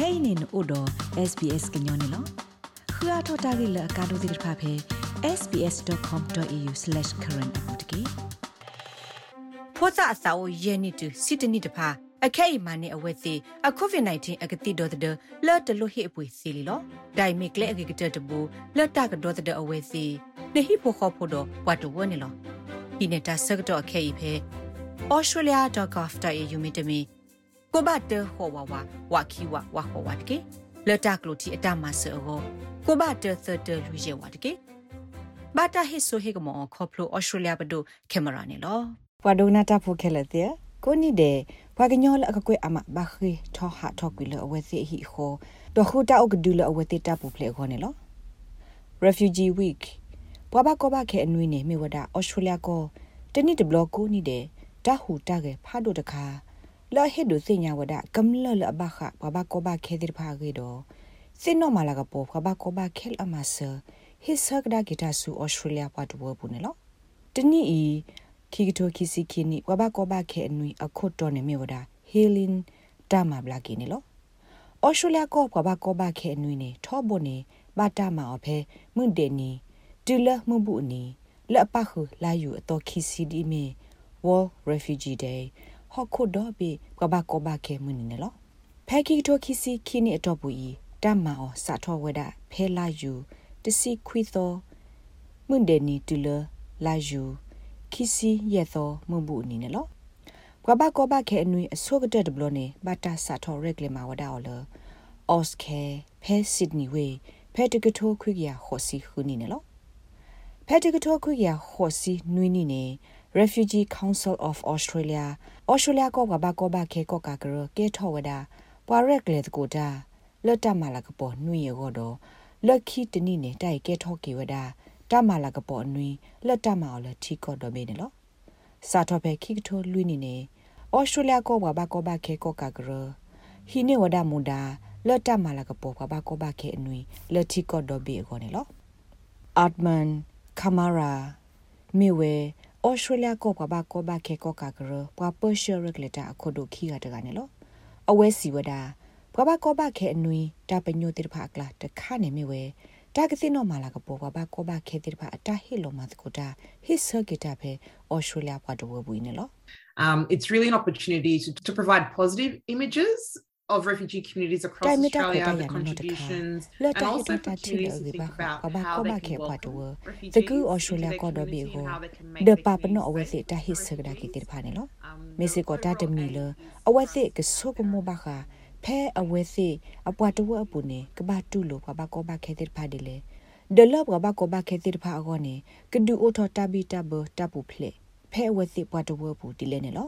kainin odo sbs gnyone lo khua thota gi la ka do dir pha phe sbs.com.au/current apotki ဖောစာအစာကိုရဲနေတူစစ်တနစ်တဖာအခဲအမှန်နဲ့အဝဲစီအကိုဗစ် -19 အကတိတော်တဲ့လော်တလို့ဟိအပွေစီလီလောဒိုင်မီကလေအကကတတဘူလော်တာကတော့တဲ့အဝဲစီနေဟိဖို့ခေါ်ဖို့တော့ဘတ်တော်ဝနေလောဒီနေတာစကတော့အခဲဤဖဲ australia.gov.au မြင့်တမီ ကိုဘတ်တဟောဝဝဝခီဝဝဟောဝတ်ကေလော်တာကလို့တီအတမဆောကိုဘတ်တသတလူရဲဝတ်ကေဘာတာဟိဆိုဟေကမောခေါပလို australia ဘဒိုကင်မရာနေလောပဝဒုနာတာဖိုခဲလက်တဲ့ကိုနိတဲ့ဘွာကညောလအကကွေအမဘခိထောဟာထောကွေလအဝဲစီဟီခိုတခုတာအကဒူလအဝဲတေတာပူဖလေခေါနေလော refugee week ဘွာဘကောဘခဲအနွေးနေမြေဝဒဩစတြေးလျကိုတနိတဘလော့ကိုနိတဲ့တဟူတာကေဖာဒိုတခါ လာဟေဒုစညာဝဒကမ်လလဘခဘဘကောဘခဲဒီဖာဂေဒိုစင်နောမလာကပေါ်ဘဘကောဘခဲလအမဆာဟိဆကဒါဂီတာဆူဩစတြေးလျပတ်ဝပူနေလောတနိဤခီကတိုခီစီခီနီဝဘကောဘခဲအနွေအခုတ်တော်နေမြေဝဒဟီလင်တာမဘလာကီနေလောဩစတြေးလျကောဘဘကောဘခဲအနွေနေထောဘနေဘာတာမအဖဲမွန်တေနီတူလမှုဘူးနီလက်ပခုလာယူအတော်ခီစီဒီမီ World Refugee Day ဟော့ခုတော့ပြီကဘာကောဘာခဲမနီနေလောဖဲကီတိုခီစီခီနီအတော့ဘူးဤတမ္မာအောစာထောဝဒဖဲလာယူတစီခွီသောမွန်ဒေနီတူလလာယူခီစီရဲ့သောမွန်ဘူးနီနေလောကဘာကောဘာခဲအနွေအစိုးကတဲ့ဘလောနေဘာတာစာထောရက်လေမာဝဒါအော်လအော့စခဲဖဲဆစ်နီဝေဖဲတကထိုခွိကရဟောစီခူနီနေလောဖဲတကထိုခွိကရဟောစီနွီနီနေ Refugee Council of Australia Australia ကောကဘာကောဘာခေကောကာကရကေထောဝဒပွာရက်လေကိုတာလွတ်တမလာကပေါ်နှွေရောတော့လက်ခီတနိနေတိုက်ကဲထောကေဝဒတမလာကပေါ်နှွေလက်တမအောင်လက်ထီကောတော့မေးနေလို့စာတော့ပဲခိကထိုလွိနေနေ Australia ကောကဘာကောဘာခေကောကာကရဟိနေဝဒမူဒါလက်တမလာကပေါ်ကဘာကောဘာခေအနွေလက်ထီကောတော့ဘေးကောနေလို့ Artman Kamara မြေဝဲ ဩစတြေးလျကောကဘာကောဘာခေကောကာကရပွာပရှယ်ရက်လက်တာအခုဒိုခီရတကနေလို့အဝဲစီဝဒါဘဘကောဘခဲအနွီတာပညိုတိဖာကလာတခါနေမြဝဲတာကစီနောမာလာကပေါ်ဘဘကောဘခဲတိဖာအတာဟီလိုမတ်ကိုတာဟစ်ဆာဂီတာဖေဩစတြေးလျပွားတော့ဘူးနေလို့ Um, it's really an opportunity to, to provide positive images of refugee communities across Australia, the contributions, and also opportunities to think about how they can welcome refugees into their community and how they can make the their papa no communities awase ta his safe sagda ki and tir phane lo Um, mesi ko ta overall temi aim lo is awase ke so ko mo ba kha phe awase apwa to wa apu ne ka ba tu lo ka ba ko ba khe tir pha de le de lo ka ba ko ba khe tir pha ago ne ke du o tho ta bi ta bo ta pu phle phe awase pwa to wa pu di le ne lo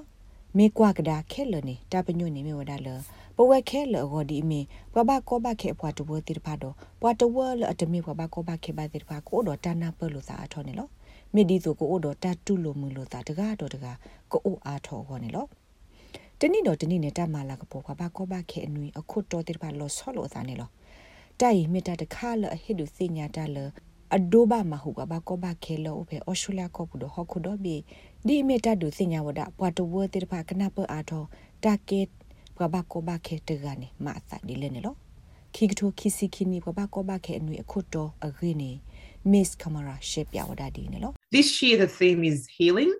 မေကွာကဒါခဲလနေတပညွနေမေဝဒါလ ပဝက်ခဲလဟောဒီမေပဘကောဘခဲပွားတဝတိဖာတော့ပွားတဝလအတမေပဘကောဘခဲပါတိဖာကိုတော့တနာပလို့သာအထောနေလောမေဒီဆိုကိုတော့တတူလို့မလို့သာတကားတော့တကားကိုအိုအားထောခေါ်နေလောတနိတော့တနိနဲ့တမလာကပေါ်ကဘကောဘခဲအနွေအခုတော်တိဖာလောဆောလို့သာနေလောတိုင်မေတ္တာတခါလအဟိဒုစညာတလအဒိုဘာမဟုကဘာကောဘခဲလောဖေအော်စတြေးလျကောပူတော့ဟခုတော့ဘီဒီမေတ္တာဒုစညာဝဒပွားတဝတိဖာကနပအားထောတာက က်ဘဘကောဘခဲတကနေမအသဒီလဲနေလို့ခိကထိုခိစီခိနီဘဘကောဘခဲအနွေအခုတော့အဂိနေ Miss Kamara ရှေပြဝဒဒီနေလို့ This year, the theme is healing.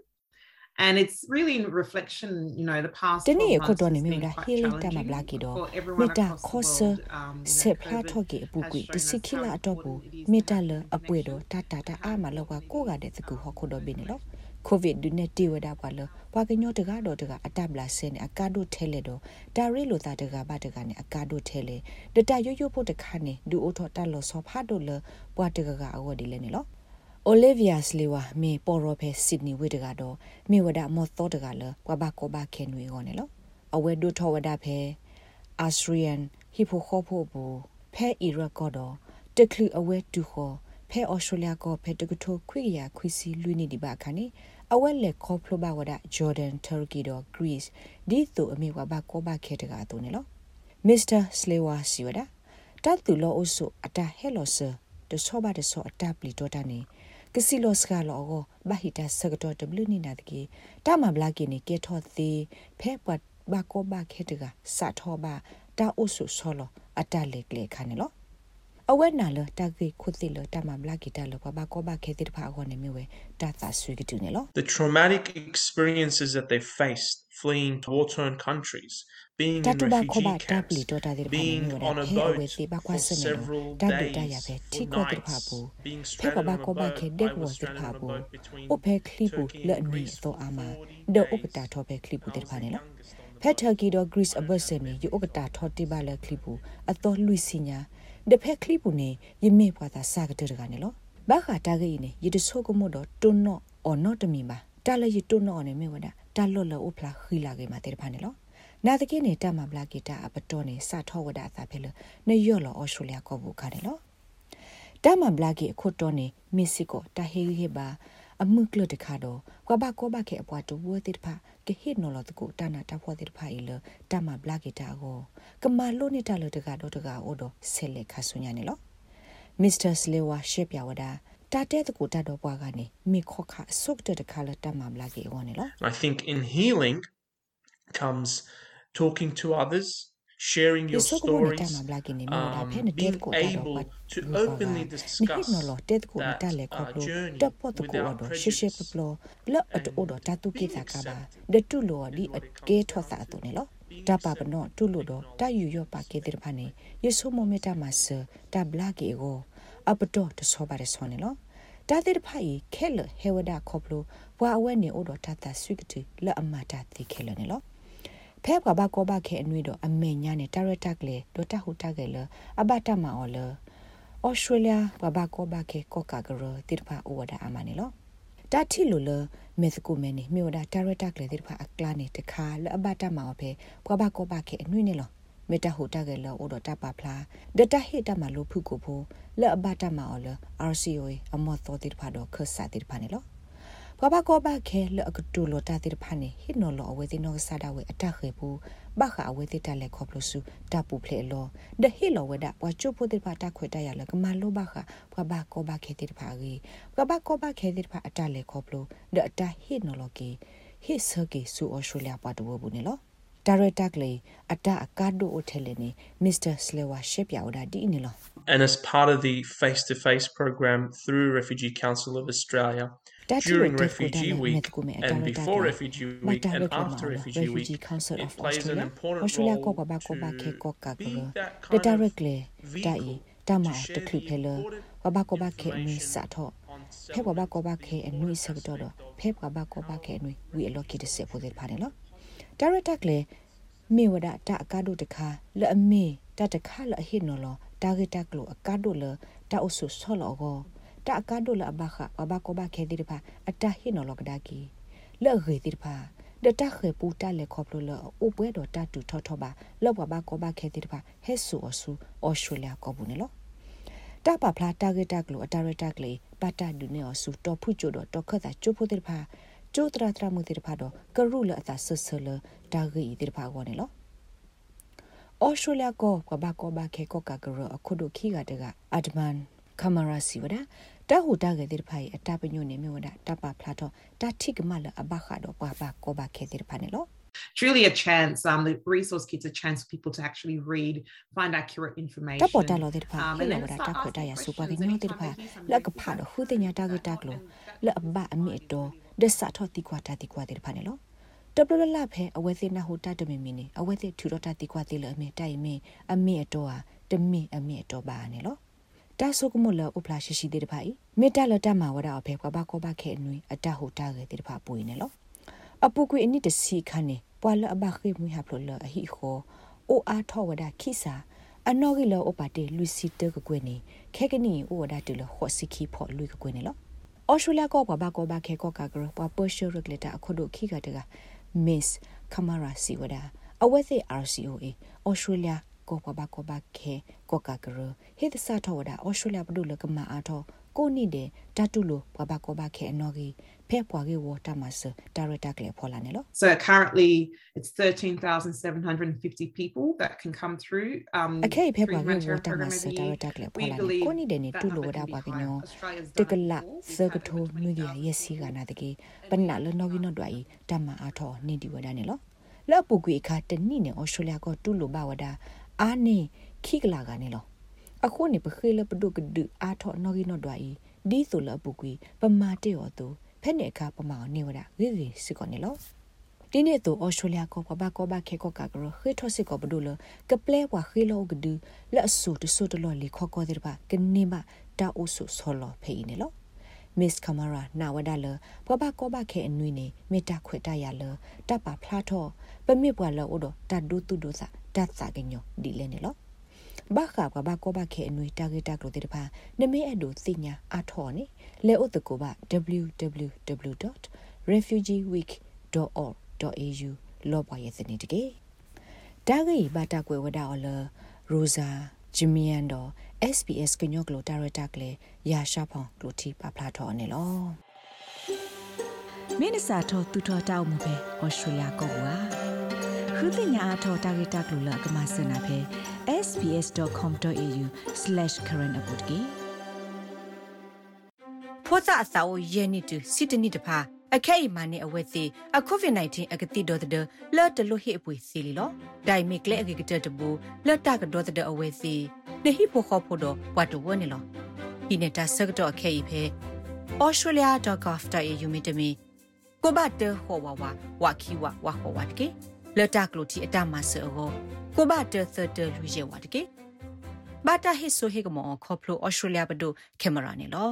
And it's really in reflection, you know, the past တနေ့12အခု months တော့ has နေမြို့ been တာ quite healing တမ challenging ဘလာကီတော့ for everyone မေတာ across ခော the ဆ world. Um, you စ know, ဖလာ COVID ထော့ကေအပူကွေ has တ shown စိ us ခိလာ how တော့ဘူး important it is မေ to တာ have လ that အပွေတော့ connection တာတာတာအာမလောက and ကိုကတဲ့စကူဟခုတော့ဘင်းနေလို့ covid ဒုနေတီဝဒါပါလဘွာကညောတကားတော့တကအတပ်လာစင်းအကာဒိုထဲလေတော့ဒါရီလိုတာတကားဘာတကားနဲ့အကာဒိုထဲလေဒတာရွရွဖို့တခါနေဒူအိုထော်တက်လို့ဆောဖာဒိုလဘွာတကားကအဝဒီလဲနေလို့ Olivia Slewa မေပေါ်ရောဖဲ Sydney ဝေတကတော့မေဝဒမောသောတကလဘဘကောဘခဲနွေကောနေလို့အဝဲဒုထောဝဒဖဲ Austrian Hippo Khopo ဘူဖဲ Iraq ကတော့တကလူအဝဲတူခေါ်ဖဲ Australia ကဖဲတကထိုခွေရခွီစီလွိနေဒီပါခါနေ အဝဲလက်ခေါဖလိုဘဝဒ Jordan Turkey တော့ Greece ဒီသူအမေဝဘကောဘခဲတကအတူနေလို့ Mr. Slewa စီဝဒတတ်သူလောအုပ်စုအတာဟဲလောဆာတဆောပါတဆောအတာပလီတော့တနေကစီလောစကလောကိုဘာဟီတာစကတော့ W နိနာတကေတာမဘလာကိနေကေထောသေးဖဲပတ်ဘာကောဘာခေတကစတ်ထောဘာတာအိုဆူဆောလောအတလေကလေခါနေလော အဝဲနာလတာဂိခုသိလတာမမလာဂီတာလဘဘကောဘခဲတိဖာခေါနေမြဝဲတာသာဆွေကတူနေလော The traumatic experiences that they faced fleeing to war-torn countries being in refugee camps being on a boat for several days or nights being stranded on a boat I was stranded on a boat between Turkey and Greece for four days ဖက်ထကီတော့ Greece အဘဆယ်နေယူဥကတာထော်တိပါလက်ခလီပူအတော်လူစင်ညာ ဒဖက်ခလီပူနေယမေပွားတာစာကတဲ့ကနေလောဘာခတာဂိနေယတဆိုကမို့တော့တွန်းတော့အော်နော့တမီပါတာလယတွန်းတော့နေမေဝဒတာလော့လော့ဖလာခီလာကေမာတဲ့ဖာနေလောနာတကိနေတာမဘလာကီတာအပတော်နေစာထောဝဒသာဖဲလနေရော့လောဩစတြေးလျကောဘူးခါတယ်လောတာမဘလာကီအခုတော်နေမက္ကဆီကိုတာဟေဟေဘာ အမှုကလတခါတော့ကွာဘကောဘခေအပွားတူဝတိတဖာကဟိနောလတကူတာနာတာဖောတိတဖာအီလတမဘလာကီတာကိုကမာလိုနေတာလတကတော့တကအိုတော့ဆဲလက်ခါဆုညာနေလောမစ္စတာစလေဝါရှေပြဝဒါတာတဲ့တကူတတော့ဘွားကနေမိခော့ခဆုတ်တဲ့တခါလတမဘလာကီဝနေလော I think in healing comes talking to others sharing your stories, um, being able to openly discuss that uh, journey without prejudice. And ဒတူလိုဒီအကေထောသာတုန်လောတပပနောတူလိုတော့တယူရပါကေတဲ့ဖာနေယေဆုမမေတမဆတဘလာကေကိုအပတော့တဆောပါရဆောနေလောတာတဲ့ဖိုင်ခဲလဟေဝဒခေါပလိုဘွာအဝဲနေဩတော်တတဆွိကတိလအမတာတိခဲလနေလော ဖဲဘဘကောဘခဲအနွေတော့အမေညာနဲ့တာရတက်လေဒိုတာဟူတာကဲလအဘတာမအော်လဩစတြေးလျဘဘကောဘခဲကောကာဂရတိဖာဩဝဒအမနေလောတာတီလိုလမေစကူမဲနေမြို့ဒါတာရတက်လေတိဖာအကလာနေတခါလအဘတာမအော်ဖဲဘဘကောဘခဲအနွေနေလောမေတ္တာဟိုတာကလောအိုဒတာပါဖလာဒတာဟိတမလို့ဖုကိုဖိုလဲအဘတာမအော်လ RCOA အမောတော်တိဖာတော့ခဆာတိဖာနေလော ကဘာကောဘာခဲလအကတူလိုတာတိဖာနေဟိနော်လောအဝေတိနောဆာဒဝေအတခေဘူးဘခအဝေတိတလက်ခေါပလို့စုတပူဖလေလောဒဟိလောဝဒပွားချုဖို့တိဖာတခွေတရလကမလိုဘခကဘာကောဘာခဲတိဖာကြီးကဘာကောဘာခဲတိဖာအတလက်ခေါပလို့ဒအတဟိနော်လောကီဟိဆကေဆူအော်စတြေးလျပတ်တူဘူးနေလော ဒါရတက်လေအတအကာဒိုအိုတယ်နေမစ္စတာစလေဝါရှစ်ပြောဒါဒီနေလော And as part of the face to face program through Refugee Council of Australia, during Refugee Week and before Refugee Week and after Refugee Week, it plays an important role to be that kind of vehicle tama to te share kli the phele important wa ba ko ba ke ni information sa tho on phe wa ba ko ba ke self-development ni sa to do phe wa ba ko ba ke ni wi lo ki de se pho de pha ne lo director kle me wa da ta ka do de kha le a me ta de kha le a hi no lo target klo a ka do le ta o su so lo go ta ka do le a ba kha wa ba ko ba ke de pha a ta hi no lo ka da ki le ge de pha ဒတာခေပူတာလေခေါပလိုလအပွဲတော်တတူထောထောပါလောဘဘာကောဘာခဲတိတပါဟဲဆူအဆူအော်စတြေးလျကောဘူးနော်တပပလာတာဂက်တကလိုအတာရတက်လေပတာဒူနေအဆူတော့ဖုချိုတော့တော့ခတ်တာချိုဖို့တိတပါ ချိုတရာတရာမှုတိတပါတော့ကရုလအတာဆဆလတာဂီတိတပါကောနေလောအော်စတြေးလျကောကဘာကောဘာခဲကောကကရအခုဒိုခီကတကအဒမန်ကမရာစီဝဒတာဟူတာကေတိဖိုင်အတပညုနေမြဝဒတပဖလာတော့တာထိကမလအဘခါတော့ပါပါကောဘာခေတိဖာနေလော truly a chance. Um, the resource kit's a chance for people to actually read, find accurate information. တပေါ်တလို့တဲ့ဖာဟဲ လောတာတက်ခွတ်တရစူပါကညိုတဲ့ဖာလက်ကဖာတော့ဟူတဲ့ညာတာကတက်လို့လက်အဘအမီတော့ဒဆာထောတိကွာတာတိကွာတဲ့ဖာနေလောတပလလဖဲအဝဲသိနာဟူတတမီမီနေအဝဲသိထူတော့တတိကွာတိလအမီတိုင်မီအမီအတော့တမီအမီအတော့ပါနေလောတာဆုကမလဥပလာရှိရှိတဲ့ဖိုင်မေတ္တလတမဝရအဖေကဘာကောဘခဲနွေအတဟူတာခဲ့တဲ့ဖာပွေနေလောအပုကွေအနိတစီခနေပွာလအဘခိမွေဟပလလအဟိခောအိုအားထောဝဒခိစာအနော်ဂီလောအပတေလူစီတကကွေနေခဲကနီအိုဝဒတူလခောစီခိဖော်လူကကွေနေလော အော်စတြေးလျကောဘာဘာကောဘာခဲကောကာဂရပွာပေါ်ရှိုရက်လက်တာအခုဒိုခိကတက Miss Kamara Siwada အဝဲစီ RCOA အော်စတြေးလျကောကဘာကောဘာခဲကောကာဂရဟေသစာထောဝဒအော်စတြေးလျဘဒုလကမအားထော ကိုနိတဲ့တတူလိုဘဘာကောဘာခဲအနော်ကြီးဖဲပွားကေဝတာမဆဒါရတာကလေဖော်လာနေလို့ So currently it's 13,750 people that can come through um အခဲဖဲပွားကေဝတာမဆဒါရတာကလေဖော်လာနေကိုနိတဲ့နေတူလိုဝတာပါကညောတကလစကထိုမြူရရစီကနာတကေပနလနော်ကြီးနော်တွားဤတမအားထောနေဒီဝဒနေလို့လပူကွေခါတနိနေဩစတြေးလျကတူလိုဘဝဒအာနေခိကလာကနေလော အခုနေပခေလပဒုကဒအာထောနော်ဂီနော်ဒွာဤဒီဆိုလပုကွေပမာတေော်သူဖက်နေကပမာနေဝဒဂေဂေစကောနေလောဒီနေ့တော့ဩစတြေးလျကောဘာကောဘာခေကောကာဂရခေထောစစ်ကောဘဒူလကပလဲဝါခေလောဂဒူလက်ဆူတဆူတလောလီခောကောတဲ့ဘာကနေမတာအိုဆူဆောလောဖေးနေလော Miss Kamara နာဝဒါလဘဘကောဘခဲအနွေနေမေတာခွေတရလတပဖလာထောပမစ်ပွာလောအိုဒတဒုတုဒုစာတတ်စာကညောဒီလဲနေလော ဘာခါကဘာကောဘခဲအနွေတာဂက်တာကလို့တဲ့ပါနမေအဒိုစိညာအထောနေလဲဥတကိုပါ www.refugeeweek.org.au လောပါရဲ့စနေတကေတာဂေဘာတာကွယ်ဝဒါအော်လရိုဇာဂျမီယန်တော့ SBS ကညော့ကလိုတာရတာကလေရာရှာဖောင်ကလိုတီပါဖလာထော်နေလောမင်းစာထောတူထောတောက်မှုပဲဩစတြေးလျကောကွာခုတင်ညာထောတာဂီတာကလိုလကမစနာပဲ sbs.com.au/current update ဖောစာအစာကိုယဲနေတူစစ်တနစ်တဖာအခဲအမာနဲ့အဝက်စီအကိုဗစ် -19 အကတိဒေါ်တဲ့လော်တလို့ဟိအပွေစီလီလောဒိုင်မီကလေအကကတတဘူလော်တာကဒေါ်တဲ့အဝက်စီနေဟိဖို့ခေါ်ဖို့တော့ဘတ်တဝနေလောဒီနေတာဆက်တော့အခဲဤဖဲ australia.gov.au မြတမီကိုဘတ်တဟောဝဝဝခီဝဝဟောဝတ်ကေ လော်တာကလို့တီအတမဆောကိုဘတ်တသတလူရဲဝတ်ကေဘာတာဟိဆိုဟေကမောခေါပလို australia ဘဒိုကင်မရာနေလော